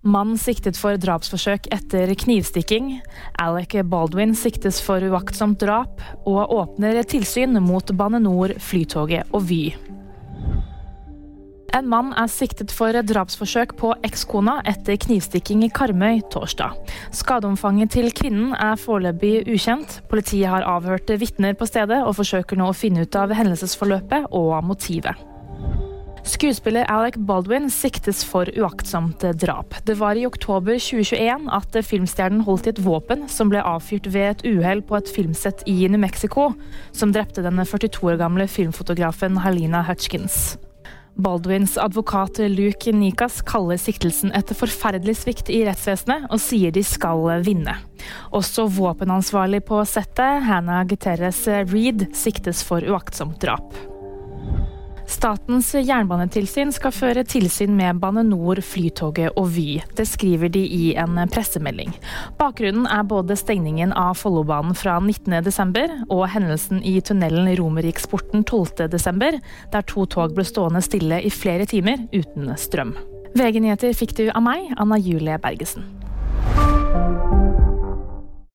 Mann siktet for drapsforsøk etter knivstikking. Alec Baldwin siktes for uaktsomt drap, og åpner tilsyn mot Bane NOR, Flytoget og Vy. En mann er siktet for drapsforsøk på ekskona etter knivstikking i Karmøy torsdag. Skadeomfanget til kvinnen er foreløpig ukjent. Politiet har avhørt vitner på stedet og forsøker nå å finne ut av hendelsesforløpet og motivet. Skuespiller Alec Baldwin siktes for uaktsomt drap. Det var i oktober 2021 at filmstjernen holdt i et våpen som ble avfyrt ved et uhell på et filmsett i New Mexico, som drepte den 42 år gamle filmfotografen Halina Hutchkins. Baldwins advokat Luke Nikas kaller siktelsen et forferdelig svikt i rettsvesenet, og sier de skal vinne. Også våpenansvarlig på settet, Hannah Guterres Reed, siktes for uaktsomt drap. Statens jernbanetilsyn skal føre tilsyn med Bane NOR, Flytoget og Vy. Det skriver de i en pressemelding. Bakgrunnen er både stengningen av Follobanen fra 19.12. og hendelsen i tunnelen Romeriksporten 12.12., der to tog ble stående stille i flere timer uten strøm. VG-nyheter fikk du av meg, Anna Julie Bergesen.